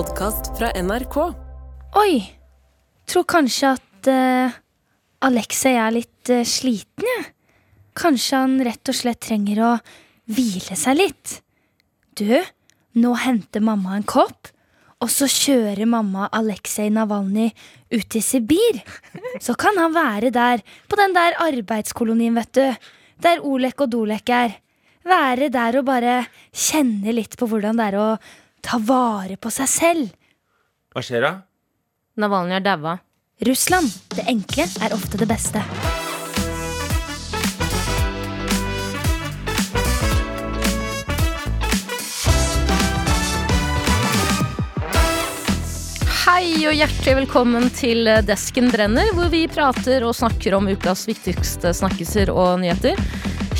podkast fra NRK. Oi! Tror kanskje at uh, Alexei er litt uh, sliten, jeg. Kanskje han rett og slett trenger å hvile seg litt. Du, nå henter mamma en kopp, og så kjører mamma Aleksej Navalnyj ut til Sibir. Så kan han være der, på den der arbeidskolonien, vet du. Der Olek og Dolek er. Være der og bare kjenne litt på hvordan det er å ta vare på seg selv. Hva skjer da? Navalnyj er daua. Russland. Det enkle er ofte det beste. Hei og hjertelig velkommen til Desken brenner, hvor vi prater og snakker om ukas viktigste snakkiser og nyheter.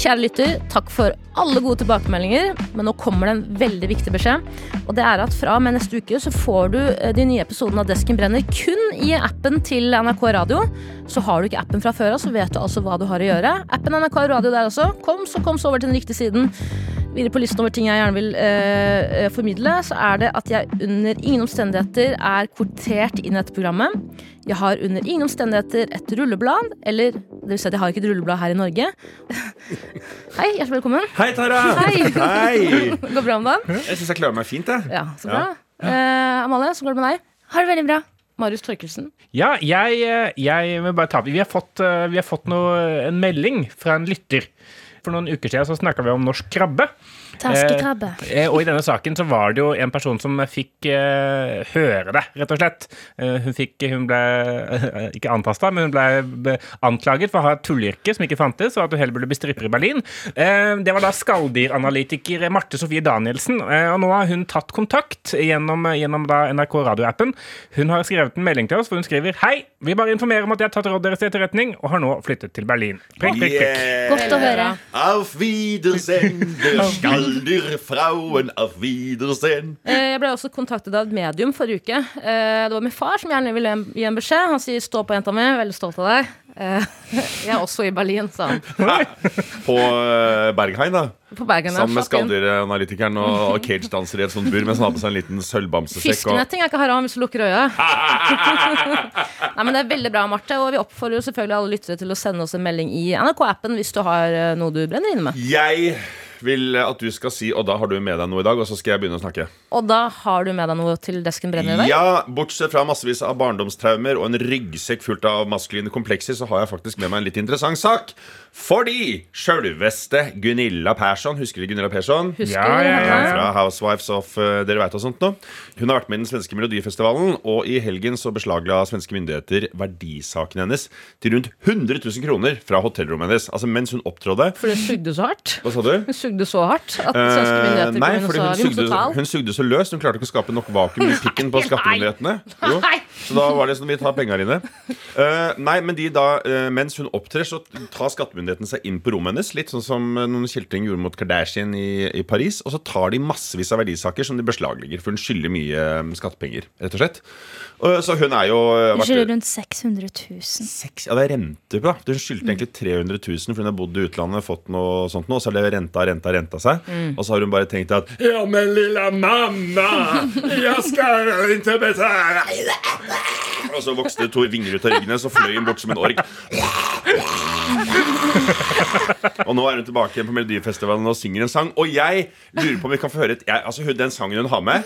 Kjære lytter, takk for alle gode tilbakemeldinger, men nå kommer det en veldig viktig beskjed. Og det er at fra og med neste uke så får du eh, de nye episodene av Desken brenner kun i appen til NRK Radio. Så har du ikke appen fra før av, så vet du altså hva du har å gjøre. Appen NRK Radio der også. Kom, så kom så over til den riktige siden. Videre på listen over ting jeg gjerne vil eh, formidle, så er det at jeg under ingen omstendigheter er kvotert inn i dette programmet. Jeg har under ingen omstendigheter et rulleblad, eller det vil si at jeg har ikke et rulleblad her i Norge. Hei, hjertelig velkommen. Hei, Tara! Hei. Hei. Går bra om dagen? Jeg syns jeg klarer meg fint, jeg. Ja, så bra. Eh, Amalie, så går det med deg? Har det veldig bra. Marius Torkelsen. Ja, jeg, eh, jeg vil bare ta Vi har fått, eh, vi har fått noe, en melding fra en lytter. For noen uker siden så snakka vi om norsk krabbe. Taskekrabbe. Eh, og i denne saken så var det jo en person som fikk eh, høre det, rett og slett. Eh, hun fikk Hun ble eh, ikke antasta, men hun ble anklaget for å ha et tullyrke som ikke fantes, og at hun heller burde bli stripper i Berlin. Eh, det var da skalldyranalytiker Marte Sofie Danielsen, eh, og nå har hun tatt kontakt gjennom, gjennom da NRK radioappen. Hun har skrevet en melding til oss hvor hun skriver Hei, vi bare informerer om at jeg har tatt rådet deres til etterretning og har nå flyttet til Berlin. Prikk, prikk, prikk. Godt å høre. Auf Wiedersehen, der Skalldyr-Frauen, auf Wiedersehen. Eh, Jeg ble også kontaktet av et medium forrige uke. Eh, Det var min far som gjerne ville gi en beskjed. Han sier 'stå på, jenta mi', veldig stolt av deg. Eh, Jeg er også i Berlin, sa han. På eh, Berghain, da. På Bergen. Sammen med skalldyranalytikeren og, og cagedanser i et sånt bur mens han har på seg en liten sølvbamsesekk. Fiskenetting er ikke haram hvis du lukker øya. Nei, men Det er veldig bra, Marte. Og vi oppfordrer jo selvfølgelig alle lyttere til å sende oss en melding i NRK-appen hvis du har noe du brenner inne med. Jeg vil at du skal si Og da har du med deg noe i dag, og så skal jeg begynne å snakke. Og da har du med deg noe til desken brenner i dag? Ja, Bortsett fra massevis av barndomstraumer og en ryggsekk fullt av maskuline komplekser, så har jeg faktisk med meg en litt interessant sak. Fordi sjølveste Gunilla Persson, husker du Gunilla Persson? Husker Ja, ja, ja. Fra Housewives of uh, Dere vet og sånt nå. Hun har vært med i den svenske Melodifestivalen, og i helgen så beslagla svenske myndigheter verdisaken hennes til rundt 100 000 kroner fra hotellrommet hennes. Altså mens hun opptrådde. For det sugde så hardt. Hva sa du? Hun sugde så hardt at svenske Eh, myndigheter nei, kom inn fordi hun sugde, hun sugde så løst. Hun klarte ikke å skape nok vakuum i pikken på skattemyndighetene. Jo. Nei. Så da var det sånn vi tar penga dine. Uh, nei, men de da, mens hun opptrer, så tar skattemyndighetene seg inn på rommet hennes. Litt sånn som eh, noen kjeltringer gjorde mot Kardashian i, i Paris. Og så tar de massevis av verdisaker som de beslaglegger, for hun skylder mye eh, skattepenger, rett og slett. Og, så hun er jo Hun Du skylder rundt 600 000. 6, ja, det er rente på. da Hun skyldte egentlig 300 000 fordi hun har bodd i utlandet, fått noe sånt noe, og så har det renta, renta, renta seg. Og så har hun bare tenkt at Ja, men lilla mamma, jeg skal ikke betale Og så vokste det to vinger ut av ryggen hennes, og fløy hun bort som en ork. og nå er hun tilbake igjen på Melodifestivalen og synger en sang. Og jeg lurer på om vi kan få høre et, jeg, altså, Den sangen hun har med,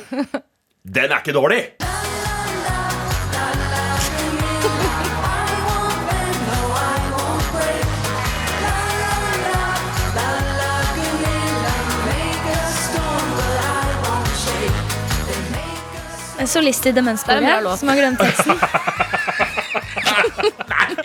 den er ikke dårlig! En solist i låt. som har glemt teksten.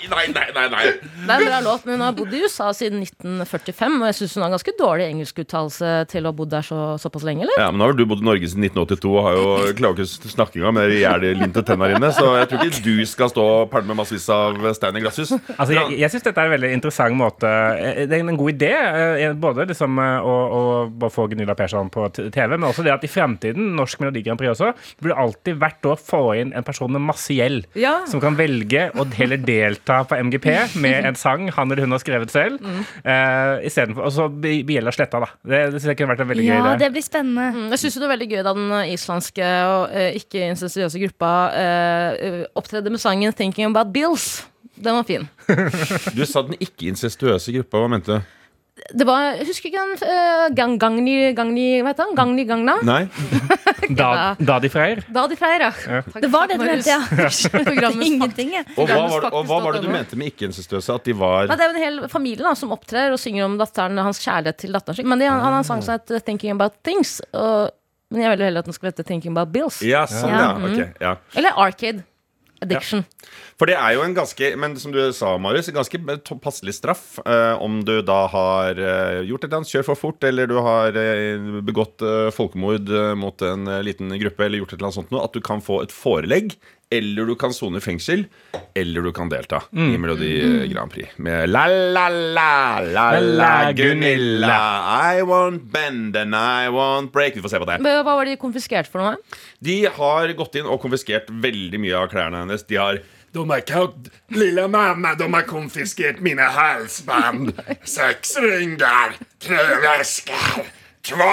Nei, nei, nei, nei. Det er en bra låt, men hun har bodd i USA siden 1945, og jeg syns hun har ganske dårlig engelskuttalelse til å ha bodd der så, såpass lenge, eller? Ja, men Nå har vel du bodd i Norge siden 1982 og har jo klarer ikke å snakke engang med jævlig tenner inne, Så jeg tror ikke du skal stå og pælme massevis av stein i glasshus. Altså, jeg jeg syns dette er en veldig interessant måte eh, Det er en god idé. eh, Både liksom eh, å, å få Gunilla Persson på TV, men også det at i fremtiden, Norsk Melodi Grand Prix også, burde alltid hvert år få inn en person med masse gjeld. Ja. Som kan velge å heller delta på MGP med en sang han eller hun har skrevet selv. Mm. Uh, for, Og så bli sletta, da. Det, det synes jeg kunne vært en veldig Ja, gøy idé. det blir spennende. Mm, Jeg syns det var veldig gøy da den islandske og uh, ikke-insensiøse gruppa uh, opptredde med sangen 'Thinking About Bills'. Den var fin. Du sa den ikke-incestuøse gruppa. Hva mente du? Det var, jeg husker ikke den uh, gang, Gangni, Gangni Hva heter han? Gangni Gangna? Nei? Da, da de Freyr. Da de Freyr, ja. Takk, Det var det du mente, ja. Ingenting, jeg. Og hva, var, og hva var det du mente med ikke-incestuøse? At de var Nei, det er jo en hel familie da, som opptrer og synger om datteren, hans kjærlighet til datteren sin. Men de, han har en sang som heter 'Thinking About Things'. Og, men jeg vil heller at den skal hete 'Thinking About Bills'. Ja, sånn, ja. Ok, ja. Eller Arcade Addiction. For det er jo en ganske Men som du sa, Marius, en ganske passelig straff eh, om du da har eh, gjort et eller annet, kjørt for fort, eller du har eh, begått eh, folkemord eh, mot en eh, liten gruppe, eller gjort et eller annet sånt noe, at du kan få et forelegg, eller du kan sone i fengsel, eller du kan delta i Melodi eh, Grand Prix med La La La La La Gunilla I won't bend and I won't break. Vi får se på det. Men Hva var de konfiskert for noe? De har gått inn og konfiskert veldig mye av klærne hennes. De har de har kalt Lilla mamma, de har konfiskert mine halsband. Seks ringer, tre vesker, två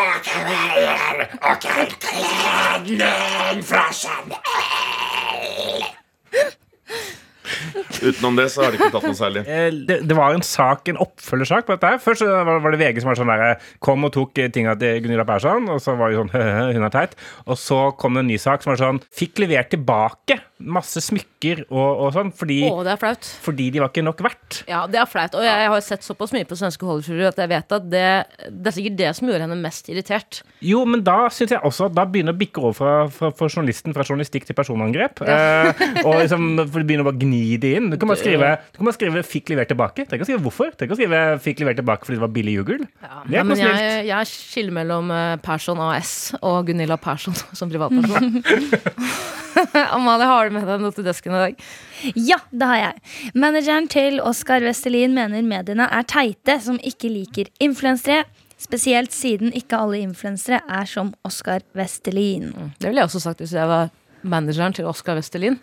veier og en klädning fra Chanel. Utenom det så har de ikke tatt noe særlig. Eh, Det, det var en sak, en oppfølgersak på dette. her Først var var det VG som var sånn der, kom og tok eh, tinga til Gunilla Persson. Og så var det sånn hun er teit. Og så kom det en ny sak som var sånn fikk levert tilbake masse smykker og, og sånn fordi, Å, det er flaut. fordi de var ikke nok verdt. Ja, det er flaut. Og jeg, jeg har sett såpass mye på svenske Hollywood at jeg vet at det, det er sikkert det som gjorde henne mest irritert. Jo, men da synes jeg også at da begynner å bikke over fra, fra, fra journalisten fra journalistikk til personangrep. Eh, og liksom, for det begynner å bare gni det inn. Du kan bare skrive, du kan bare skrive 'fikk levert tilbake'. Tenk å skrive hvorfor. Tenk å skrive 'fikk levert tilbake' fordi det var billig jugl. Det Ja, er men ikke noe snilt. jeg, jeg skiller mellom eh, Persson AS og Gunilla Persson som privatperson. Amalie, har du med deg noe til desken i dag? Ja, det har jeg. Manageren til Oskar Vestelin mener mediene er teite som ikke liker influensere. Spesielt siden ikke alle influensere er som Oskar Vestelin. Det ville jeg også sagt hvis jeg var manageren til Oskar Westerlin.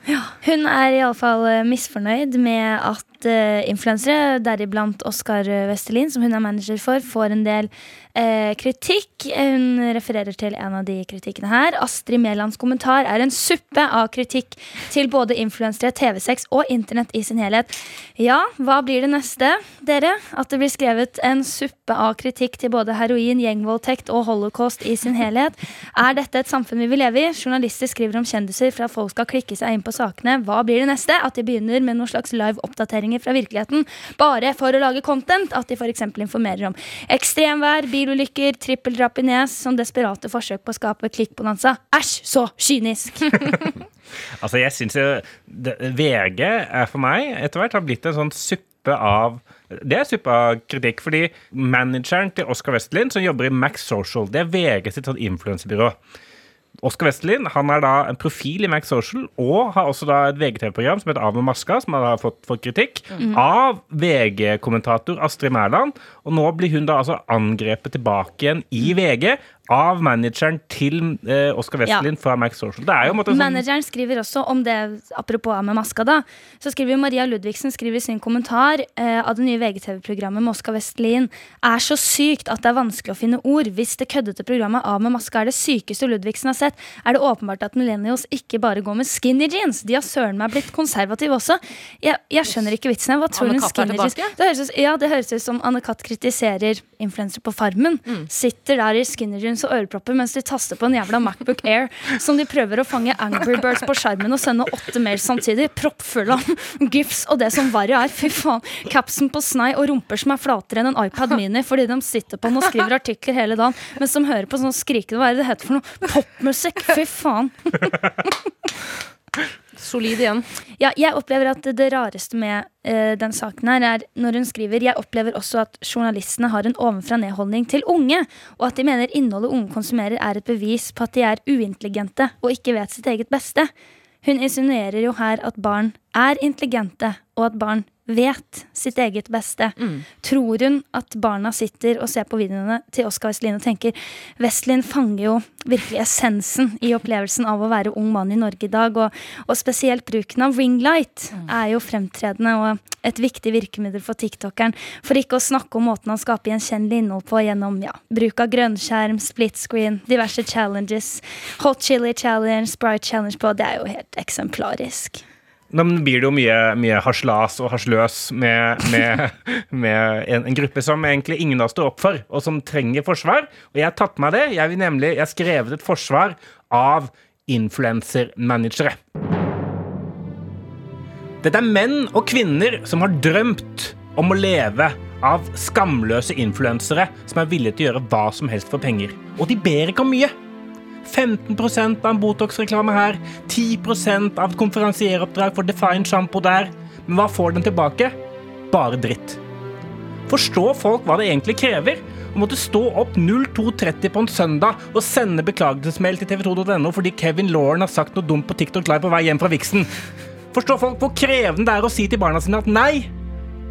Hun er iallfall misfornøyd med at uh, influensere, deriblant Oskar Vestelin, som hun er manager for, får en del uh, kritikk. Hun refererer til en av de kritikkene her. Astrid Mælands kommentar er en suppe av kritikk til både influensere, TV6 og internett i sin helhet. Ja, hva blir det neste, dere? At det blir skrevet en suppe av kritikk til både heroin, gjengvoldtekt og holocaust i sin helhet? Er dette et samfunn vi vil leve i? Journalister skriver om kjendiser for at folk skal klikke seg inn på sakene. Hva blir det neste? At de begynner med noen slags live oppdateringer fra virkeligheten bare for å lage content? At de f.eks. informerer om ekstremvær, bilulykker, trippeldrap i nes som desperate forsøk på å skape klikkbonanza. Æsj, så kynisk! Altså, jeg synes jo det, VG er for meg etter hvert har blitt en sånn suppe av det er suppe av kritikk, fordi manageren til Oskar Vestelin, som jobber i Max Social, det er VG sitt sånn influensebyrå. Oskar Vestelin han er da en profil i Max Social og har også da et VGTV-program som heter Av med maska, som har fått, fått kritikk av VG-kommentator Astrid Mæland. Og nå blir hun da altså angrepet tilbake igjen i VG av manageren til eh, Oskar ja. fra Max Social. Det er jo en måte sånn Manageren skriver også om det, apropos av med maska, da. Så skriver Maria Ludvigsen skriver i sin kommentar eh, av det nye VGTV-programmet med Oskar Vestlien er så sykt at det er vanskelig å finne ord. Hvis det køddete programmet Av med maska er det sykeste Ludvigsen har sett, er det åpenbart at millennials ikke bare går med skinny jeans. De har søren meg blitt konservative også. Jeg, jeg skjønner ikke vitsen. Hva tror hun skinny jeans det høres, Ja, det høres ut som Anne Katt kritiserer influensere på Farmen. Sitter der i skinny jeans og ørepropper mens de taster på en jævla Macbook Air som de prøver å fange Angry Birds på skjermen og sende åtte mail samtidig. Proppfull av gifs og det som verre er. Fy faen. Capsen på snei og rumper som er flatere enn en iPad Mini fordi de sitter på den og skriver artikler hele dagen mens de hører på sånn skrikende Hva er det det heter for noe? Popmusikk. Fy faen. Solid igjen. Ja, jeg opplever at det rareste med uh, den saken her er når hun skriver Jeg opplever også at journalistene har en ovenfra-ned-holdning til unge, og at de mener innholdet unge konsumerer er et bevis på at de er uintelligente og ikke vet sitt eget beste. Hun insinuerer jo her at barn er intelligente, og at barn vet sitt eget beste. Tror hun at barna sitter og ser på videoene til Oskar Westlin og tenker Westlin fanger jo virkelig essensen i opplevelsen av å være ung mann i Norge i dag, og, og spesielt bruken av ringlight er jo fremtredende og et viktig virkemiddel for tiktokeren, for ikke å snakke om måten han skaper gjenkjennelig innhold på gjennom ja, bruk av grønnskjerm, split screen, diverse challenges, hot chili challenge, sprite challenge på, det er jo helt eksemplarisk. Nå blir det jo mye, mye haslas og harsløs med, med, med en, en, gruppe som egentlig ingen av oss står opp for, og som trenger forsvar. Og jeg har tatt meg det. Jeg har skrevet et forsvar av influensermanagere. Dette er menn og kvinner som har drømt om å leve av skamløse influensere som er villige til å gjøre hva som helst for penger. Og de ber ikke om mye. 15 av en Botox-reklame her, 10% av et konferansieroppdrag for Define Shampoo der. Men hva får den tilbake? Bare dritt. Forstår folk hva det egentlig krever? Å måtte stå opp 02.30 på en søndag og sende beklagelsesmail til tv2.no fordi Kevin Lauren har sagt noe dumt på TikTok Live på vei hjem fra viksen. Forstår folk hvor krevende det er å si til barna sine at nei,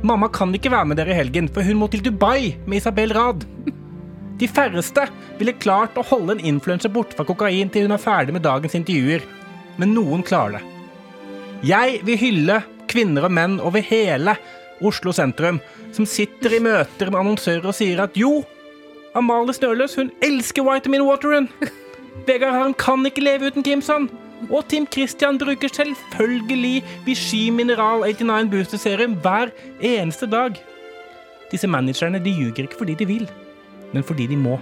mamma kan ikke være med dere i helgen, for hun må til Dubai med Isabel Rad. De færreste ville klart å holde en influenser borte fra kokain til hun er ferdig med dagens intervjuer, men noen klarer det. Jeg vil hylle kvinner og menn over hele Oslo sentrum som sitter i møter med annonsører og sier at jo, Amalie Snøløs hun elsker Vitamin Wateren. Vegard Harm kan ikke leve uten Kimson. Og Tim Christian bruker selvfølgelig Vichy Mineral 89 Booster Serum hver eneste dag. Disse managerne de ljuger ikke fordi de vil, men fordi de må.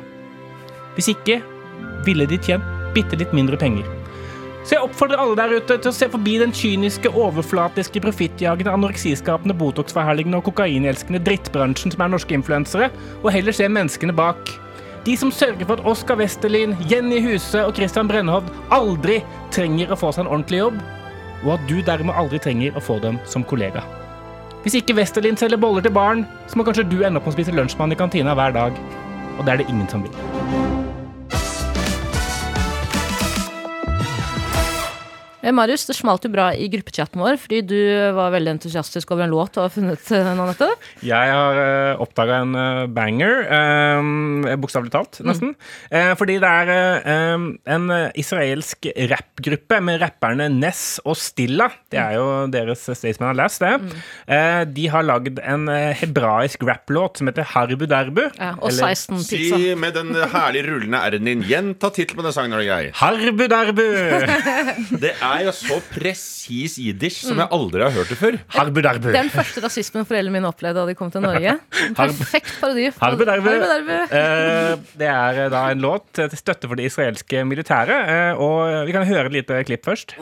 Hvis ikke ville de tjent bitte litt mindre penger. Så jeg oppfordrer alle der ute til å se forbi den kyniske, overflatiske, profittjagende, anoreksiskapende, Botox-forherligende og kokainelskende drittbransjen som er norske influensere, og heller se menneskene bak. De som sørger for at Oskar Westerlin, Jenny Huse og Christian Brennhovd aldri trenger å få seg en ordentlig jobb, og at du dermed aldri trenger å få dem som kollega. Hvis ikke Westerlin selger boller til barn, så må kanskje du ende opp med å spise lunsjmann i kantina hver dag. Og det er det ingen som vil. Marius, det smalt jo bra i gruppechatten vår, fordi du var veldig entusiastisk over en låt du har funnet eh, nå nettopp. Jeg har uh, eh, oppdaga en uh, banger, um, bokstavelig talt, nesten. Mm. Uh, fordi det er uh, en israelsk rappgruppe med rapperne Ness og Stilla. Det er jo deres Staysman har lest, det. Mm. de har lagd en hebraisk rapplåt som heter Harbu Derbu. Ja, og eller, 16 pizza. Si med den herlige rullende r-en din. Gjenta tittelen på den sangen. Harbu Derbu! det er er jo så presis jiddisch som jeg aldri har hørt det før. Harbu darbu. Den første rasismen foreldrene mine opplevde da de kom til Norge. En perfekt parodi. Harbu darbu. Eh, det er eh, da en låt til støtte for det israelske militæret, eh, og vi kan høre et lite klipp først.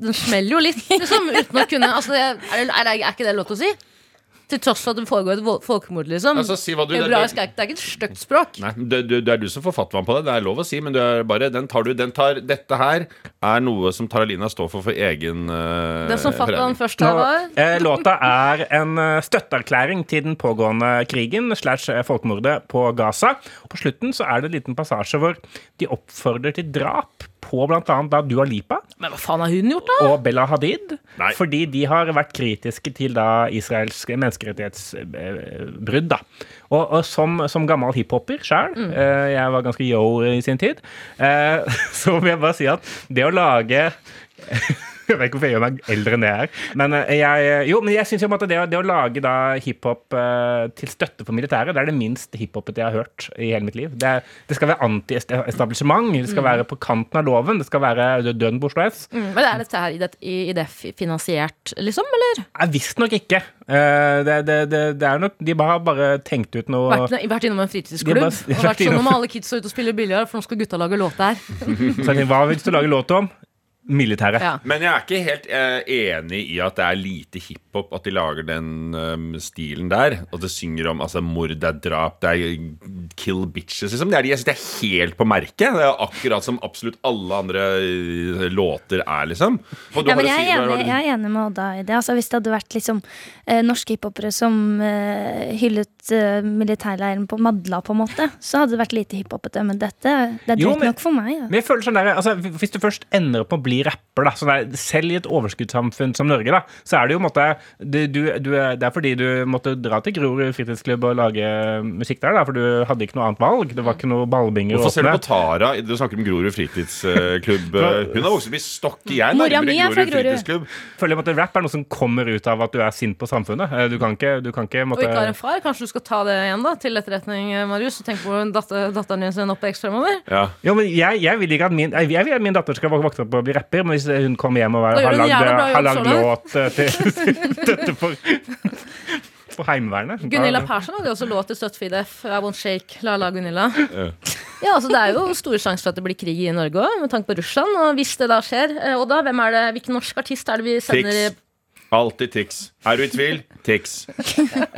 Den smeller jo litt, liksom, uten å kunne altså, er, er, er, ikke det lov til å si? Til tross for at det foregår et folkemord, liksom. Altså, si hva du, det, er, det er ikke et stygt språk. Nei, det, det, det, er du som får fatwaen på det. Det er lov å si, men bare, den tar du, den tar, dette her er noe som Taralina står for for egen uh, Det som fatwaen først her var? Eh, låta er en uh, støtteerklæring til den pågående krigen slash eh, folkemordet på Gaza. På slutten så er det en liten passasje hvor de oppfordrer til drap på bl.a. Dua Lipa. Men hva faen har hun gjort, da? Og Bella Hadid. Nei. Fordi de har vært kritiske til da Israels menneskerettighetsbrudd. da. Og, og som, som, gammel hiphoper sjøl, mm. eh, jeg var ganske yo i sin tid, eh, så vil jeg bare si at det å lage jeg vet ikke hvorfor jeg gjør meg eldre enn det er. Men eh, jeg, jo, men jeg syns det, det, å lage da hiphop uh, til støtte for militæret, det er det minst hiphopete jeg har hørt i hele mitt liv. Det, er, det skal være anti-establishment, det skal mm. være på kanten av loven, det skal være dønn S. Mm, men er dette her i det, finansiert, liksom, eller? Visstnok ikke. Det, det, det, er nok De har bare tenkt ut noe Vært, vært innom en fritidsklubb bare, og vært sånn om alle kidsa ute og spiller billigere, for nå skal gutta lage låt der. Så hva vil du lage låt om? Militæret. Ja. Men jeg er ikke helt eh, enig i at det er lite hiphop at de lager den um, stilen der. At det synger om altså, mord, det er drap, det er kill bitches. Liksom. Det er, jeg synes det er helt på merket. Det er akkurat som absolutt alle andre eh, låter er, liksom. Og du Ja, men jeg er enig, jeg er enig med Odda i det. Altså, hvis det hadde vært liksom, eh, norske hiphopere som uh, hyllet uh, militærleiren på Madla, på en måte, så hadde det vært lite hiphopete. Men dette det er drøyt nok for meg. Ja. Men jeg føler sånn der, altså, Hvis du først ender med å bli rapper, da, sånn der, selv i et overskuddssamfunn som Norge, da, så er det jo en måte, du, du, du, Det er fordi du måtte dra til Grorud fritidsklubb og lage musikk der, da, for du hadde ikke noe annet valg. Det var ikke noe ballbinger å Hvorfor ser du på Tara? Du snakker om Grorud fritidsklubb. Hun har vokst opp i Stokk. Jeg er nærmere mi er fra Grorud fritidsklubb. Jeg føler at Rap er noe som kommer ut av at du er sint på samfunnet. Eh, Du kan ikke, du kan ikke Og ikke har en far. Kanskje du skal ta det igjen da til etterretning, Marius. Og tenke på datter, datteren din sin oppvekst fremover. Ja. Jo, men jeg, jeg vil ikke at min, jeg vil at min datter skal vokse opp og bli rapper, men hvis hun kommer hjem og har lagd, jævla bra jobb har lagd så langt. låt eh, til dette for, for Heimevernet Gunilla Persson hadde også låt til for IDF. I won't shake, la la Gunilla. Ja, altså Det er jo store sjanser for at det blir krig i Norge òg, med tanke på Russland. Og hvis det da skjer, eh, Odda, hvem er det, hvilken norsk artist er det vi sender i Tix. Alltid Tix. Er du i tvil? Tix.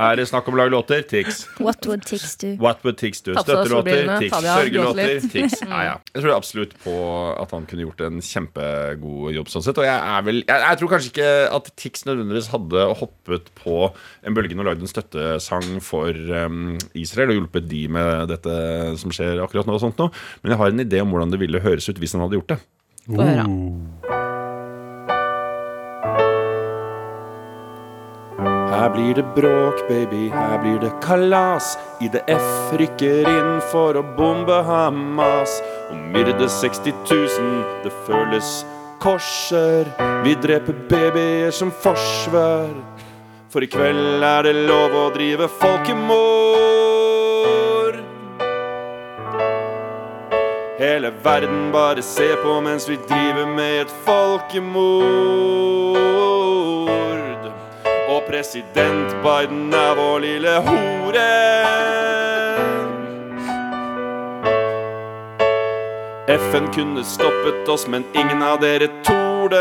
Er det snakk om å lage låter? Tix. What would Tix do? What would Tix do? Støttelåter? Tix. Sørgelåter? Tix. Ja, ja. Jeg tror absolutt på at han kunne gjort en kjempegod jobb sånn sett. Og jeg er vel Jeg, jeg tror kanskje ikke at Tix nødvendigvis hadde hoppet på en bølgen og lagd en støttesang for um, Israel og hjulpet de med dette som skjer akkurat nå og sånt noe. Men jeg har en idé om hvordan det ville høres ut hvis han hadde gjort det. Få høre. Her blir det bråk, baby, her blir det kalas. IDF rykker inn for å bombe Hamas. Og myrde 60 000, det føles korser. Vi dreper babyer som forsvar. For i kveld er det lov å drive folkemord. Hele verden bare ser på mens vi driver med et folkemord. President Biden er vår lille hore. FN kunne stoppet oss, men ingen av dere torde.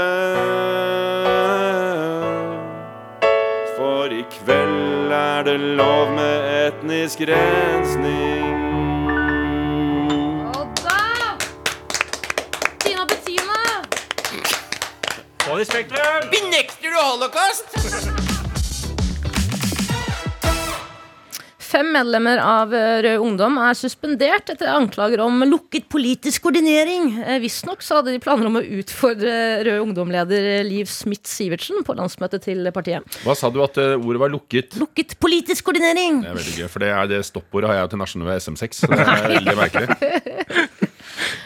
For i kveld er det lov med etnisk rensning. I Spektrum! Benekter du holocaust? Fem medlemmer av eh, Rød Ungdom er suspendert etter anklager om lukket politisk koordinering. Eh, Visstnok hadde de planer om å utfordre Rød Ungdom-leder Liv Smith-Sivertsen på landsmøtet til partiet. Hva sa du at eh, ordet var lukket? Lukket politisk koordinering! Det er veldig gøy, for det, er det stoppordet har jeg til nasjonale ved SM6. Så det er veldig merkelig.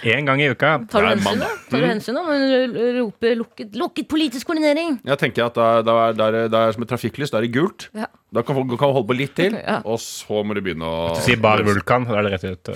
En gang i uka. Tar du hensyn, da? Tar du hensyn da når hun roper lukket, 'lukket politisk koordinering'? Jeg tenker at da, da, er, da, er, det- da er som et trafikklys. Da er det gult. Ja. Da kan folk kan holde på litt til, Ja. og så må du begynne å Si bare vulkan, da er det rett ut.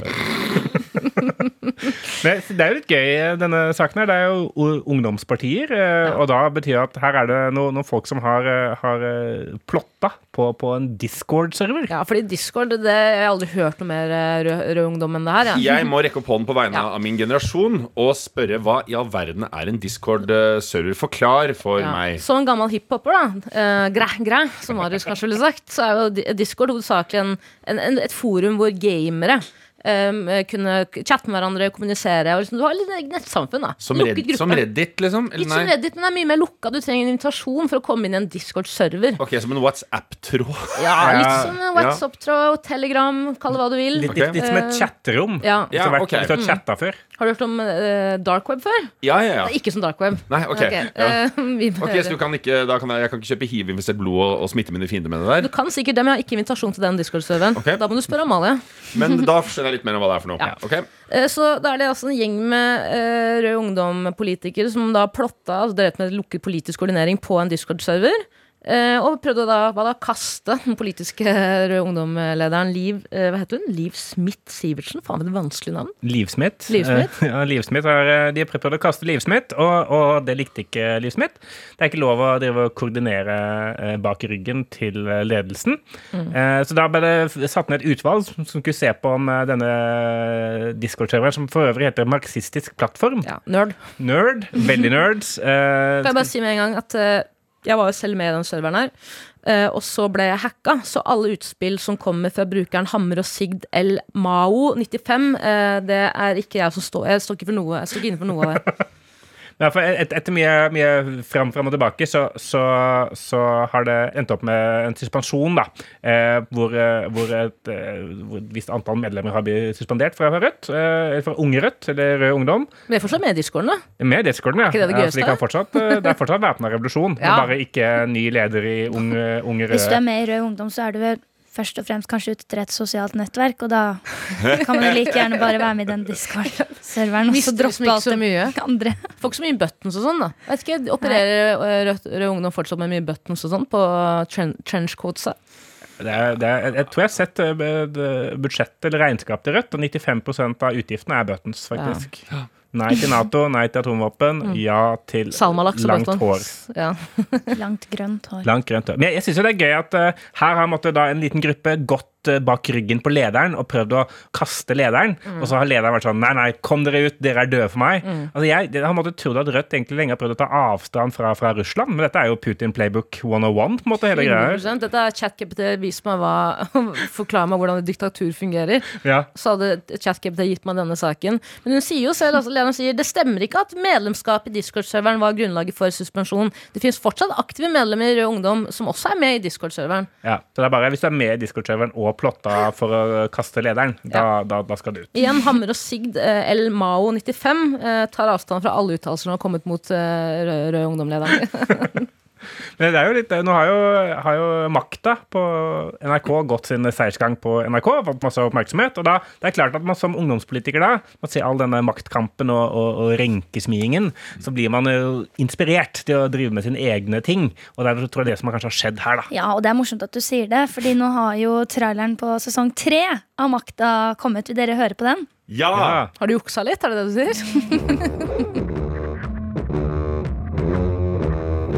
Men det er jo litt gøy, denne saken her. Det er jo ungdomspartier. eh, Og da betyr det at her er det noen, noen folk som har, eh, har eh, plotta på, på en Discord-server. Ja, fordi Discord, det, jeg har aldri hørt noe mer rød, rød ungdom enn det her. Ja. Jeg må rekke opp hånden på vegne Ja. av min generasjon og spørre hva i all verden er en Discord-server? Forklar for Ja. meg. Som en gammel hiphoper, da, eh, græ, græ, som Marius kanskje ville sagt, så er jo Discord hovedsakelig en, en, en, et forum hvor gamere eh, kunne chatte med hverandre, kommunisere. Og liksom, du har litt nettsamfunn. da Som, Lukket som Reddit, liksom? Eller Litt som? Reddit, men det er mye mer lukka. Du trenger en invitasjon for å komme inn i en Discord-server. Ok, Som en WhatsApp-tråd? Ja, Litt som en WhatsApp-tråd, Telegram, kall det hva du vil. Litt, okay. litt, litt som et Eh, chatterom. Ja. Ja, Etter hvert, ok. Hvis du har chatta før. Har du hørt om uh, dark web før? Ja, ja, ja. Nei, Ikke som dark web. Nei, ok. Ok, ja. eh, vi må Ok, høre. Så du kan ikke, da kan jeg, jeg kan ikke kjøpe hiv-infisert blod og, og smitte mine fiender med det der? Du kan sikkert det, men jeg har ikke invitasjon til den Discord-serveren. Da må du spørre Amalie. Men da skjønner jeg litt mer om hva det er for noe. Ja. Ok? Eh, Så da er det altså en gjeng med eh, Rød Ungdom-politikere som da plotta altså drevet med lukket politisk koordinering på en Discord-server. Eh, og prøvde da, da kaste den politiske Rød Ungdom-lederen Liv eh, Hva heter hun? Liv Smith-Sivertsen? Faen, for et vanskelig navn. Liv Smith. Liv Smith? Eh, ja, Liv Smith eh, de har prøvd å kaste Liv Smith, og, og det likte ikke Liv Smith. Det er ikke lov å drive og koordinere eh, bak ryggen til eh, ledelsen. Mm. Eh, så da ble det satt ned et utvalg som, som skulle se på om eh, denne Discord-serveren, som for øvrig heter Marxistisk plattform, Ja, nerd. nerd, veldig nerds eh, Kan jeg bare si med en gang at eh, jeg var jo selv med i den serveren her. eh, og så ble jeg hacka, så alle utspill som kommer fra brukeren Hammer og Sigd L. Mao 95, eh, det er ikke jeg som står Jeg står ikke for noe Jeg står ikke inne for noe av det. Ja, for et, etter mye, mye fram, fram og tilbake, så, så, så har det endt opp med en suspensjon, da. Eh, hvor, eh, hvor et, eh, hvor et visst antall medlemmer har blitt suspendert fra Rødt. Eh, fra Unge Rødt, eller Rød Ungdom. Men det er fortsatt med i discorden, da. Med Discorden, ja. ikke det det gøyeste? Ja, de kan fortsatt, eh, det er fortsatt væpna revolusjon, Ja. bare ikke ny leder i Unge, unge Hvis du er med i Rød Ungdom, så er du vel først og fremst kanskje ute etter et sosialt nettverk, og da kan man jo like gjerne bare være med i den Discord-serveren og så droppe ikke alt så det mye. andre. Får ikke så mye buttons og sånn, da. Vet ikke, Opererer rød, Rød Ungdom fortsatt med mye buttons og sånn på tren trenchcoatsa? Det er, det er, jeg tror jeg har sett eh, det- budsjettet eller regnskapet til Rødt, og 95% av utgiftene er buttons, faktisk. Nei til Nato, nei til atomvåpen, ja til Salmalaks og langt hår. Ja. Langt grønt hår. Langt grønt. hår. Men jeg, jeg syns det er gøy at uh, her har måtte, da, en liten gruppe gått eh, bak ryggen på lederen og prøvd å kaste lederen. Mm. Og så har lederen vært sånn Nei, nei, kom dere ut, dere er døde for meg. Altså, jeg, jeg har måttet trodd at Rødt egentlig lenge har prøvd å ta avstand fra, fra Russland, men dette er jo Putin playbook 101, på en måte, hele greia. Dette er ChatGPT. Vis meg hva Forklar meg hvordan et diktatur fungerer. Ja. Så hadde ChatGPT gitt meg denne saken. Men hun sier jo selv, altså lederen sier, det stemmer ikke at medlemskap i Discord-serveren var grunnlaget for suspensjon. Det finnes fortsatt aktive medlemmer i Rød Ungdom som også er med i Discord-serveren. Ja, så det er bare Hvis du er med i Discord-serveren og plotta for å kaste lederen, da, da, da skal du ut. Igjen Hammer og Sigd El Mao 95 eh, tar avstand fra alle uttalelser som har kommet mot eh, Rød, Rød Ungdom-lederen. Men det er jo litt, nå har jo, har jo makta på NRK gått sin seiersgang på NRK, fått masse oppmerksomhet. Og da, det er klart at man som ungdomspolitiker da, man ser all denne maktkampen og, og, og renkesmiingen, så blir man jo inspirert til å drive med sine egne ting. Og det er tror jeg det som kanskje har skjedd her, da. Ja, og det er morsomt at du sier det, fordi nå har jo traileren på sesong tre av Makta kommet. Vil dere høre på den? Ja! Ja. Har du juksa litt, er det det du sier?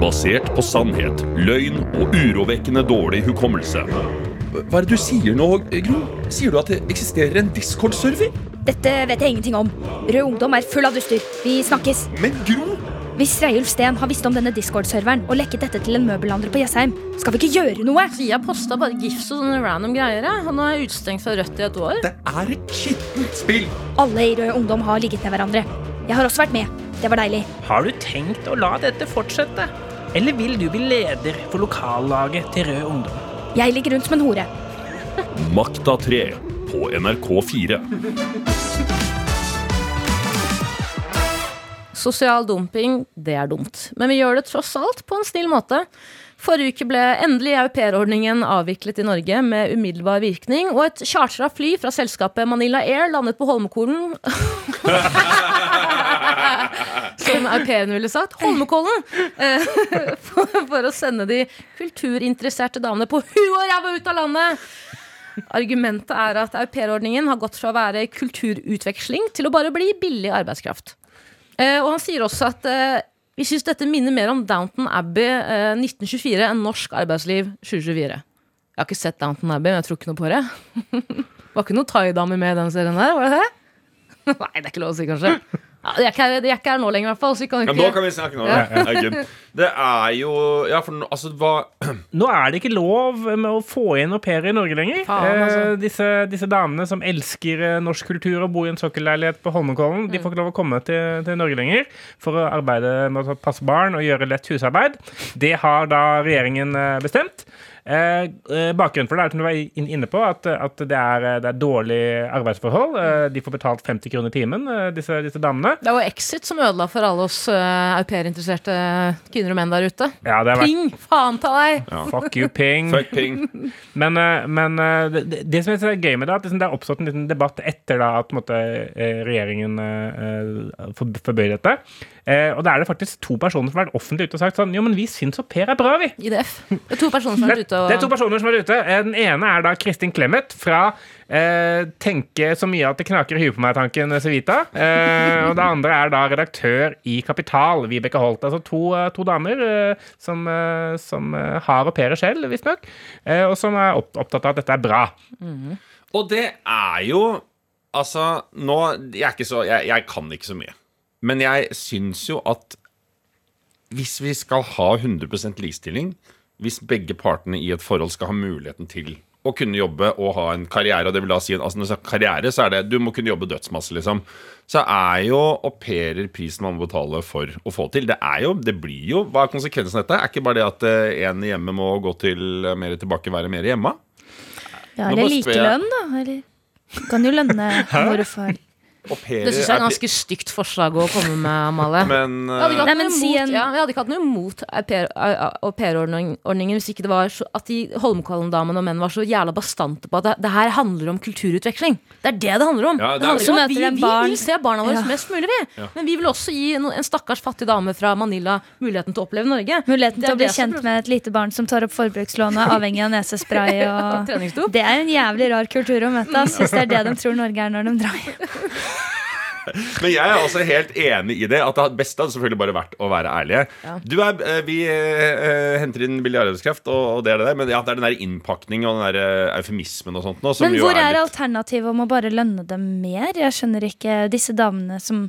Basert på sannhet, løgn og urovekkende dårlig hukommelse. Hva er det du sier nå, Gro? Sier du at det eksisterer en Discord-server? Dette vet jeg ingenting om. Rød Ungdom er full av duster. Vi snakkes. Men Gro! Hvis Reiulf Steen har visst om denne Discord-serveren og lekket dette til en møbelhandler på Jessheim, skal vi ikke gjøre noe? Vi har posta bare gifs og sånne random greier. Han Og nå er jeg utestengt fra Rødt i et år. Det er et skittent spill! Alle i Rød Ungdom har ligget med hverandre. Jeg har også vært med. Det var deilig. Har du tenkt å la dette fortsette? Eller vil du bli leder for lokallaget til Rød Ungdom? Jeg ligger rundt som en hore. Makta 3 på NRK4. Sosial dumping, det er dumt. Men vi gjør det tross alt på en snill måte. Forrige uke ble endelig aupairordningen avviklet i Norge med umiddelbar virkning, og et chartra fly fra selskapet Manila Air landet på Holmenkollen Som au ville sagt. Holmenkollen! Eh, For, for å sende de kulturinteresserte damene på huet og ræva ut av landet! Argumentet er at aupairordningen har gått fra å være kulturutveksling til å bare bli billig arbeidskraft. Eh, og han sier også at eh, vi syns dette minner mer om Downton Abbey eh, 1924 enn norsk arbeidsliv 2024. Jeg har ikke sett Downton Abbey, men jeg tror ikke noe på det. var ikke noen thaidamer med i den serien der, var det det? Nei, det er ikke lov å si, kanskje. Ja, de, er ikke, de er ikke her nå lenger, i hvert fall. Så vi kan Ja, ikke nå kan vi snakke nå. Ja. Det er jo Ja, for nå- altså, hva Nå er det ikke lov med å få inn au pairer i Norge lenger. Faen, altså. eh, disse, disse damene som elsker eh, norsk kultur og bor i en sokkelleilighet på Holmenkollen, de får ikke lov å komme til, til Norge lenger for å arbeide med å passe barn og gjøre lett husarbeid. Det har da regjeringen eh, bestemt. Eh, eh, bakgrunnen for det er som du var inne på, at, at det, er, det er dårlige arbeidsforhold. Eh, de får betalt 50 kroner i timen, eh, disse, disse damene. Det var Exit som ødela for alle oss uh, au pair-interesserte kvinner og menn der ute. Ja, det vært Ping! Faen ta deg! Fuck you, ping. Fuck ping. Men, eh, men eh, det, det- det som er gøy med det, er at liksom det har oppstått en liten debatt etter da at eh, regjeringen eh, eh, forbød dette. Eh, Og da er det faktisk to personer som har vært offentlig ute og sagt sånn Jo, men vi syns au pair er bra, vi. IDF. Det er to personer som har vært ute og det er to personer som er ute. Eh, Den ene er da Kristin Clemet fra eh, 'Tenke så mye at det knaker i huet på meg'-tanken Civita. Eh, og det andre er da redaktør i Kapital, Vibeke Holt. Altså to, eh, to damer eh, som, eh, som eh, har au pairer selv, visstnok, eh, og som er opp, opptatt av at dette er bra. Og det er jo Altså, nå Jeg er ikke så Jeg, jeg kan ikke så mye. Men jeg syns jo at hvis vi skal ha 100% likestilling, hvis begge partene i et forhold skal ha muligheten til å kunne jobbe og ha en karriere, og det vil da si altså når du sier karriere, så er det du må kunne jobbe dødsmasse, liksom. Så er jo au pairer prisen man må betale for å få til. Det er jo, det blir jo Hva er konsekvensen av dette? Er ikke bare det at eh, en hjemme må gå til eh, mer tilbake, være mer hjemme? Ja, eller likelønn, da. Eller kan jo lønne mor og far. Au pairer Det syns jeg er et ganske stygt forslag å komme med, Amalie. Men Jeg hadde ikke eh, Nei, en- ja, jeg hadde ikke hatt noe imot au pair- au pair-ordningen hvis ikke det var så, at de Holmenkollen-damene og menn var så jævla bastante på at det, det her handler om kulturutveksling. Det er det det handler om. Ja, det det er- handler om at vi, vi vil se barna våre Ja. mest mulig, vi. Men vi vil også gi en, en stakkars fattig dame fra Manila muligheten til å oppleve Norge. Muligheten til å bli kjent med et lite barn som tar opp forbrukslånet, avhengig av nesespray og Treningsdop. Det er en jævlig rar kultur å møte, hvis det er det de tror Norge er når de drar hjem. Men jeg er også helt enig i det. At det beste hadde selvfølgelig bare vært å være ærlige. Ja. Du er, eh, vi uh, henter inn billig arbeidskraft, og, og det er det der. Men ja, det er den der innpakningen og den der eh, eufemismen og sånt nå, som Men hvor er litt alternativet om å bare lønne dem mer? Jeg skjønner ikke disse damene som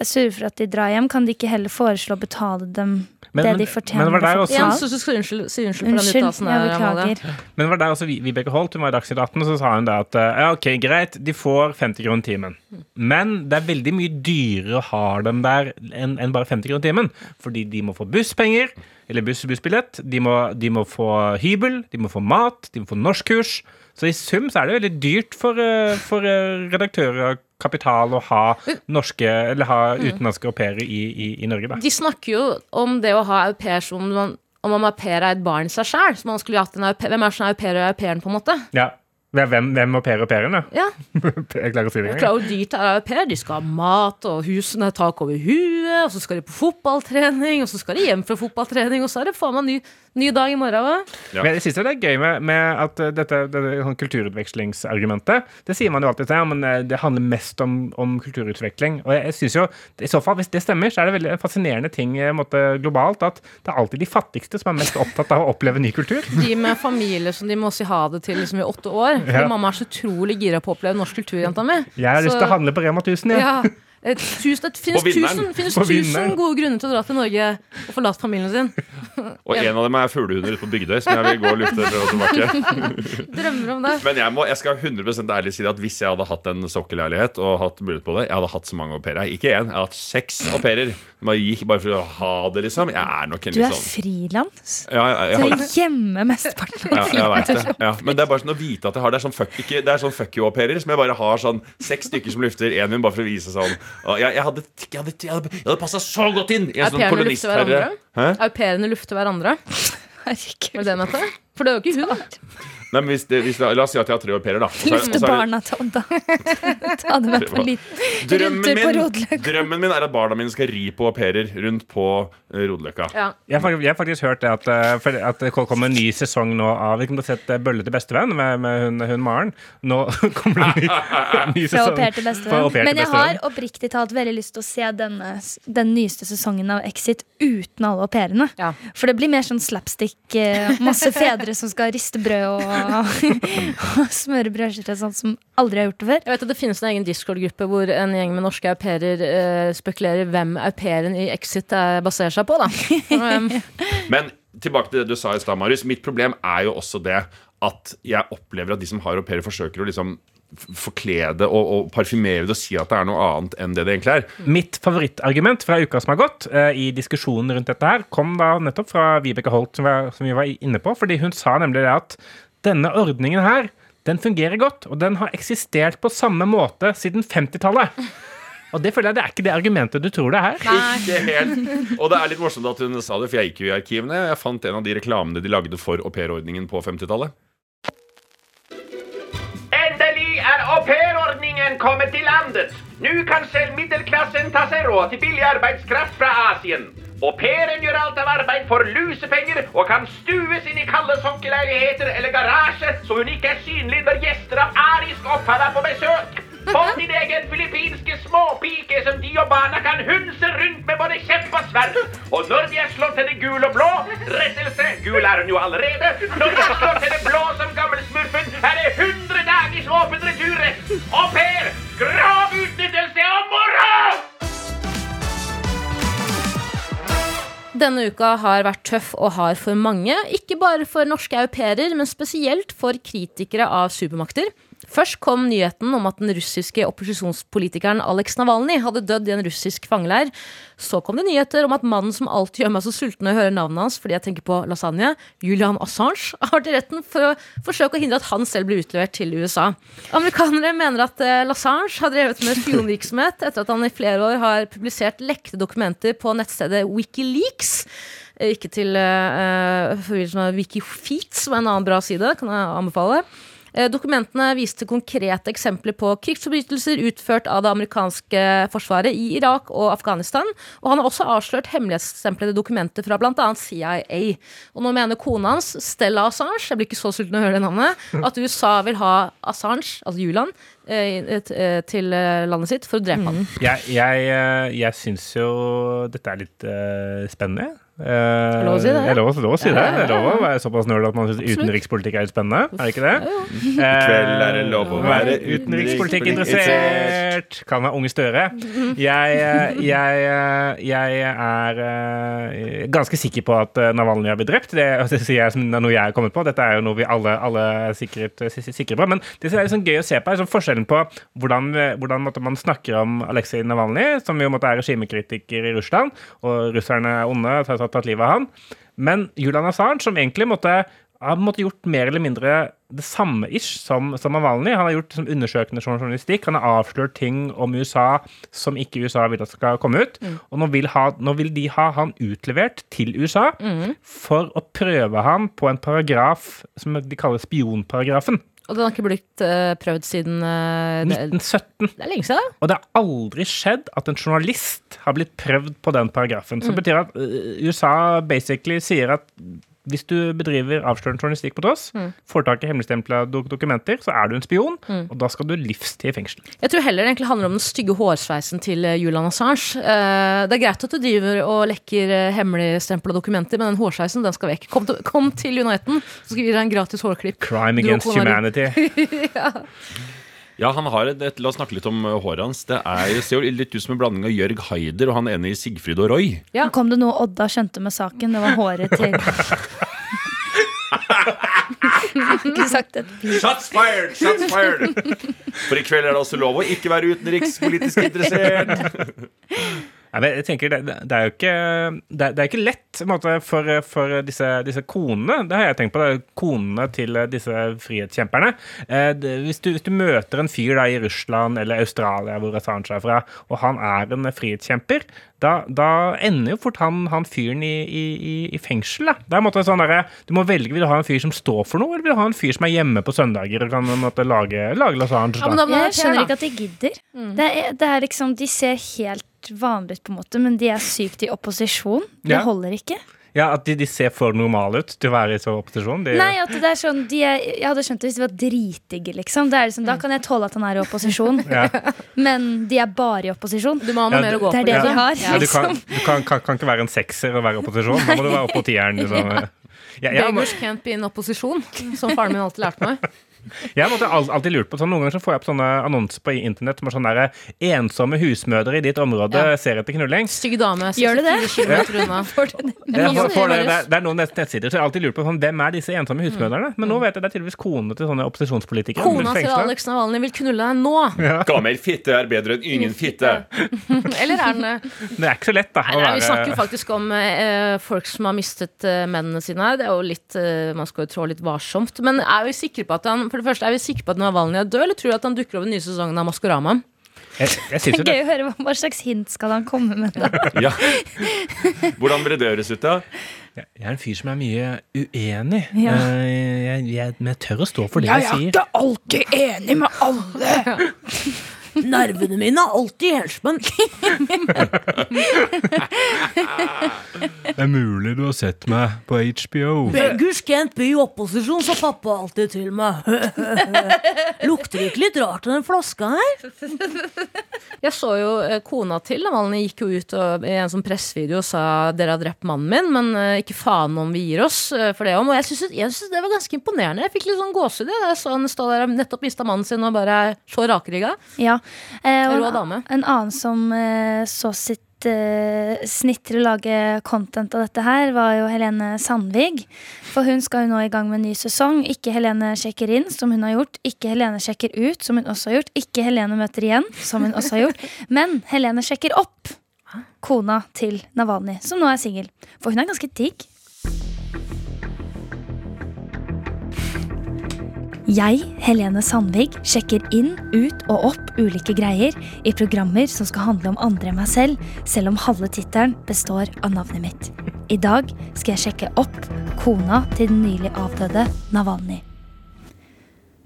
er sure for at de drar hjem. Kan de ikke heller foreslå å betale dem Men- det de fortjener? men det var der også- så så unnskyld, si unnskyld for den Unnskyld, uttalelsen jeg beklager. Men det var der også Vibeke Holt hun var i Dagsnytt 18, og så sa hun det at eh, ja, ok, greit, de får 50 kroner timen. Men det er veldig mye dyrere å ha dem der enn en bare 50 kroner timen. Fordi de må få busspenger, eller buss, bussbillett, de må, de må få hybel, de må få mat, de må få norskkurs. Så i sum så er det veldig dyrt for, eh, for eh, redaktører Kapital å ha norske, eller ha utenlandske au pairer i, i, i Norge, da. De snakker jo om det å ha au pair som om man, om man au pair er et barn i seg sjøl. Hvem er som er au pairen, på en måte? Ja. Hvem, hvem au pair au pairen, ja? Ja, Jeg klarer å si det engang. klarer det er au pair. De skal ha mat, og husene har tak over huet, og så skal de på fotballtrening, og så skal de hjem fra fotballtrening, og så er det faen meg ny, ny dag i morgen òg. Ja. Men jeg synes det er gøy med, med at uh, dette, dette sånn kulturutvekslingsargumentet Det sier man jo alltid, ja, men uh, det handler mest om, om kulturutvikling. Og jeg, jeg synes jo, i så fall, Hvis det stemmer, så er det veldig fascinerende ting uh, måte, globalt at det er alltid de fattigste som er mest opptatt av å oppleve ny kultur. De med familie som de må si ha det til liksom, i åtte år. Fordi Ja. mamma er så utrolig gira på å oppleve norsk kultur, jenta mi. Jeg har lyst til å handle på Rema 1000, jeg. Ja. Tusen, det finnes tusen, finnes tusen gode grunner til å dra til Norge og forlate familien sin. Og en av dem er fuglehunder ute på Bygdøy, som jeg vil gå og lufte fra og tilbake. Drømmer om det. Men jeg, må, jeg skal 100 ærlig si at hvis jeg hadde hatt en sokkelleilighet og hatt mulighet på det, jeg hadde hatt så mange au pairer. Ikke én, jeg hadde hatt seks au pairer. Bare for å ha det, liksom. Jeg er nok en Du er sånn frilans. ja, jeg, jeg, Du har- er hjemme mesteparten ja, av jeg vet det. Ja. Men det er bare sånn å vite at jeg har det. er sånn fuck, ikke, det er sånn fuck you-au-pairer som jeg bare har sånn seks stykker som lufter én min bare for å vise sånn jeg, jeg hadde, jeg hadde, jeg hadde, hadde passa så godt inn i en sånn kolonistherre. Au pairene lufter hverandre? Herregud. Var det det jeg mente? For det er jo ikke hun. Nei, men hvis det, hvis det, La oss si at jeg har tre au pairer, da. Så Lufte barna til Odda. Ta det med på en liten Drømmen rundtur på min, Rodeløkka. drømmen min er at barna mine skal ri på au pairer rundt på eh, Rodeløkka. Ja. Jeg har, jeg har faktisk hørt det at, uh, at det kommer en ny sesong nå av Vi kommer til å sette Bølle til bestevenn med, med hun, hun Maren. Nå kommer det en ny, ny Fra sesong. au pair til bestevenn. Men jeg bestevenn. har oppriktig talt veldig lyst til å se denne, den nyeste sesongen av Exit uten alle au pairene. Ja. For det blir mer sånn slapstick. eh, Masse fedre som skal riste brød og, og smøre brødskiver sånn som aldri har gjort det før. Jeg vet at Det finnes en egen Discord-gruppe hvor en gjeng med norske au pairer eh, spekulerer hvem au pairen i Exit eh, baserer seg på. da um, Men tilbake til det du sa i stad, Marius. Mitt problem er jo også det at jeg opplever at de som har au pairer, forsøker å liksom forkle det og, og parfymere det og si at det er noe annet enn det det egentlig er. Mitt favorittargument fra uka som har gått, eh, i diskusjonen rundt dette her, kom da nettopp fra Vibeke Holt, som, var, som vi var inne på. Fordi hun sa nemlig det at denne ordningen her, den fungerer godt, og den har eksistert på samme måte siden 50-tallet. Og det føler jeg det er ikke det argumentet du tror det er. Ikke helt. Og det er litt morsomt at hun sa det, for jeg gikk jo i arkivene. Jeg fant en av de reklamene de lagde for aupairordningen på 50-tallet. Endelig er aupairordningen kommet til landet. Nå kan selv middelklassen ta seg råd til billig arbeidskraft fra Asien. Au pairen gjør alt av arbeid for lusepenger og kan stues inn i kalde sokkelleiligheter eller garasje, så hun ikke er synlig når gjester av arisk opphav er på besøk. Få din egen filippinske småpike som de og barna kan hunse rundt med både kjepp og sverd. Og når de er slått henne gul og blå, rettelse, gul er hun jo allerede, når de har slått henne blå som gammelsmurfen, er det 100 dagers åpen returrett. Au pair, grav utnyttelse og moro! Denne uka har vært tøff og hard for mange. Ikke bare for norske au pairer, men spesielt for kritikere av supermakter. Først kom nyheten om at den russiske opposisjonspolitikeren Alex Navalny hadde dødd i en russisk fangeleir. Så kom det nyheter om at mannen som alltid gjør meg så sulten når jeg hører navnet hans fordi jeg tenker på lasagne, Julian Assange, har til retten for å forsøke å hindre at han selv blir utlevert til USA. Amerikanere mener at eh, Lassange har drevet med spionvirksomhet etter at han i flere år har publisert lekte dokumenter på nettstedet Wikileaks. Eh, Ikke til uh, forvirrelse med Wikifeet, som er en annen bra side. Kan jeg anbefale. Eh, Dokumentene viste konkrete eksempler på krigsforbrytelser utført av det amerikanske forsvaret i Irak og Afghanistan. Og han har også avslørt hemmelighetsstemplede dokumenter fra bl.a. CIA. Og nå mener kona hans, Stella Assange, jeg blir ikke så sulten av å høre det navnet, at USA vil ha Assange, altså Julian, eh, eh, til landet sitt for å drepe han. Jeg, jeg, jeg syns jo dette er litt uh, spennende. Uh, lov å si det? Lov, lov å si det. Ja, ja, er lov å være såpass nerd at man syns utenrikspolitikk er litt spennende. Er det ikke det? I kveld er det lov å være utenrikspolitikk interessert. Kan være Unge Støre. Jeg, eh, jeg, eh, jeg er eh, ganske sikker på at eh, Navalny har blitt drept. Det, det sier jeg som det er noe jeg har kommet på. Dette er jo noe vi alle, alle er sikkert, eh, sikre på. Men det som er sånn gøy å se på, er sånn forskjellen på hvordan, eh, hvordan måtte man snakker om Aleksej Navalny, som jo måtte er regimekritiker i Russland, og russerne er onde, har tatt, livet av han. Men Julian Assange, som egentlig måtte har måtte gjort mer eller mindre det samme ish som, som Navalny. Han har gjort som undersøkende journalistikk. Han har avslørt ting om USA som ikke USA vil at skal komme ut. Og nå vil, ha, nå vil de ha han utlevert til USA for å prøve han på en paragraf som de kaller spionparagrafen. Og den har ikke blitt uh, prøvd siden uh, 1917. det er lenge siden. Og det har aldri skjedd at en journalist har blitt prøvd på den paragrafen. Som betyr at øh, USA basically sier at hvis du bedriver avslørende journalistikk på tross, mm. får tak i hemmeligstempla dok dokumenter, så er du en spion, og da skal du livstid i fengsel. Jeg tror heller det egentlig handler om den stygge hårsveisen til eh, Julian Assange. Eh, det er greit at du driver og lekker uh, hemmeligstempla dokumenter, men den hårsveisen den skal vekk. Kom til, kom til Uniten, så skal vi gi deg en gratis hårklipp. Crime against humanity. Ja, han har et, et, La oss snakke litt om uh, håret hans. Det er, ser jo litt ut som en blanding av Jørg Haider og han ene i Sigfrid og Roy. Ja, kom det noe Odda skjønte med saken. Det var håret til Ikke sagt et pip. Shots fired! Shots fired! For i kveld er det også lov å ikke være utenrikspolitisk interessert. Men jeg tenker, det, det er jo ikke, det er, det er ikke lett en måte, for, for disse, disse konene. Det har jeg tenkt på. Det er konene til disse frihetskjemperne. Eh, det, hvis, du, hvis du møter en fyr da, i Russland eller Australia, hvor Assange er fra, og han er en frihetskjemper, da, da ender jo fort han, han fyren i, i, i, i fengsel. Da. Det er en måte sånn der, du må velge vil du ha en fyr som står for noe, eller vil du ha en fyr som er hjemme på søndager og kan en måte, lage, lage Assange. Ja, men Da. Jeg skjønner ikke at de gidder. Det, er, det er liksom, De ser helt vanlige ut, på en måte, men de er sykt i opposisjon. Det Ja. holder ikke. Ja, At de, de ser for normale ut til å være i så opposisjon. De, Nei, at det er sånn de er, Jeg hadde skjønt det hvis de var dritdigge, liksom. Det er liksom, Da kan jeg tåle at han er i opposisjon. Ja. Men de er bare i opposisjon. Du må ha noe Ja, mer å gå det er på. det liksom. de har. Ja, du kan, du kan, kan, kan ikke være en sekser og være i opposisjon. Da må du være oppå på tieren. Liksom. Ja, ja, men- Beggars can't be in opposisjon, som faren min alltid lærte meg. Jeg måtte alltid lurt på sånn, Noen ganger så får jeg opp sånne annonser på internett som er sånn der Ensomme husmødre i ditt område Ja. ser etter knulling. Stygg dame. Gjør du det? 64 kilometer unna. Jeg Jo, får- får det, det, er- noen nettsider, så jeg har alltid lurt på sånn, hvem er disse ensomme husmødrene. Men nå vet jeg det er tydeligvis konene til sånne opposisjonspolitikere. Kona til. Alex Navalny vil knulle deg nå. Gammel fitte er bedre enn ingen fitte. Eller er den det? Det er ikke så lett, da. Nei, Nei, vi snakker jo faktisk om eh, folk som har mistet eh, mennene sine her. Det er jo litt, eh, Man skal jo trå litt varsomt. Men er vi sikre på at han For det første, er vi sikre på at Navalny er død, eller tror du at han dukker over den nye sesongen av Maskorama? Jeg, jeg det er Gøy å høre hva- hva slags hint skal han komme med. da Ja. Hvordan ville det høres ut, da? Jeg er en fyr som er mye uenig. Ja. Eh, Jeg, jeg, men jeg tør å stå for det jeg, sier. Jeg er ikke alltid enig med alle. Nervene mine er alltid helspent. Det er mulig du har sett meg på HBO. Beggars can't be i opposisjon, sa pappa alltid til meg. Lukter det ikke litt rart av den flaska her? Jeg så jo eh, kona til Navalny gikk jo ut og, i en sånn pressvideo og sa dere har drept mannen min, men eh, ikke faen om vi gir oss eh, for det om. Og jeg syns synes det var ganske imponerende. Jeg fikk litt sånn gåsehud da jeg så han stå der og nettopp mista mannen sin og bare så rakrygga. Ja. Eh, Rå en, dame. en annen som eh, så sitt eh, snitt til å lage content av dette her, var jo Helene Sandvig. For hun skal jo nå i gang med en ny sesong. Ikke Helene sjekker inn, som hun har gjort. Ikke Helene sjekker ut, som hun også har gjort. Ikke Helene møter igjen, som hun også har gjort. Men Helene sjekker opp kona til Navalny, som nå er singel. For hun er ganske digg. Jeg, Helene Sandvig, sjekker inn, ut og opp ulike greier i programmer som skal handle om andre enn meg selv, selv om halve tittelen består av navnet mitt. I dag skal jeg sjekke opp kona til den nylig avdøde Navalny.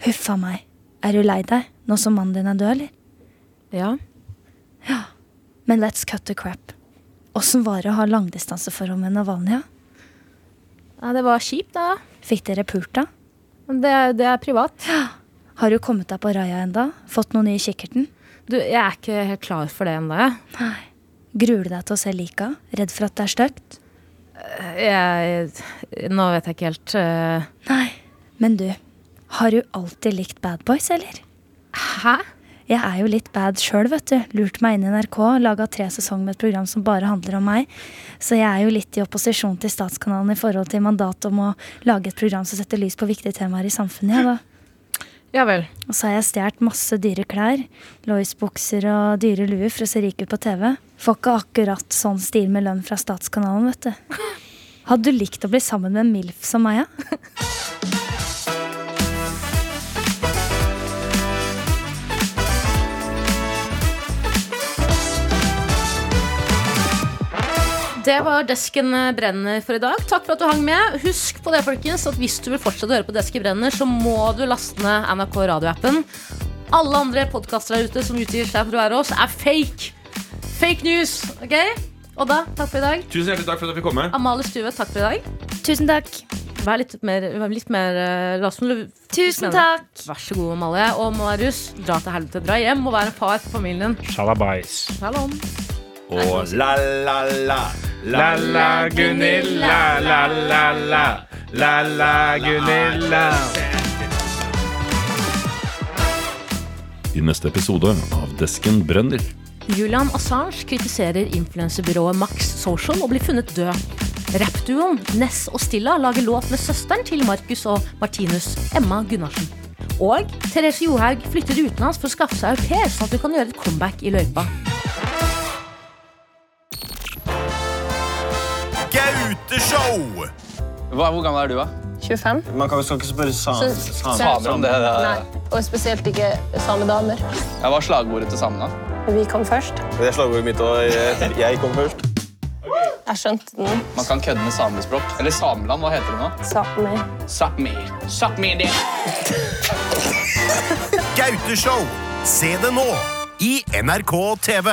Huffa meg. Er du lei deg nå som mannen din er død, eller? Ja. Men let's cut the crap. Åssen var det å ha langdistanseforhold med Navalny? ja? ja, det var kjipt, da. Fikk dere pult da? Det, det er privat. Har du kommet deg på raia enda? Fått noe ny i kikkerten? Du, jeg er ikke helt klar for det ennå. Gruer du deg til å se lika? Redd for at det er stygt? jeg. Nå vet jeg ikke helt. eh, Nei. Men du, har du alltid likt bad boys, eller? Hæ? Jeg er jo litt bad sjøl, vet du. Lurt meg inn i NRK, laga tre sesonger med et program som bare handler om meg. Så jeg er jo litt i opposisjon til Statskanalen i forhold til mandatet om å lage et program som setter lys på viktige temaer i samfunnet. Ja, da. Ja vel. Og så har jeg stjålet masse dyre klær. Lois-bukser og dyre luer for å se rik ut på TV. Får ikke akkurat sånn stil med lønn fra Statskanalen, vet du. Hadde du likt å bli sammen med en MILF som meg, ja? Det var Desken brenner for i dag. Takk for at du hang med. Husk på det, folkens, at hvis du vil fortsette å høre på Desken brenner, så må du laste ned NRK radioappen. Alle andre podkaster der ute som utgir seg for å være oss, er fake. Fake news. ok? Odda, takk for i dag. Tusen hjertelig takk for at jeg fikk komme. Amalie Stue, takk for i dag. Tusen takk. Vær litt mer, vær litt mer eh, oss nå Tusen takk. Vær så god, Amalie. Og Marius, dra til helvete. Dra hjem og vær en far for familien. Shalabais. Shalom. Og la, la, la. La la Gunilla, la la la. La la Gunilla. I neste episode av Desken brenner. Julian Assange kritiserer influensebyrået Max Social og blir funnet død. Rappduoen Ness og Stilla lager låt med søsteren til Markus og Martinus, Emma Gunnarsen. Og Therese Johaug flytter utenlands for å skaffe seg au pair, sånn at hun kan gjøre et comeback i løypa. Gauteshow! Hva, hvor gammel er du, da? 25. Man kan, skal ikke spørre sam, Så- samer om det. det Nei, og spesielt ikke samedamer. Ja, hva er slagordet til samene? Vi kom først. Det er slagordet mitt, og jeg, jeg kom først. Jeg skjønte den. Man kan kødde med samespråk. Eller Sameland, hva heter det nå? Sápmi. Sápmi. Sápmi det. Gauteshow! Se det nå i NRK TV.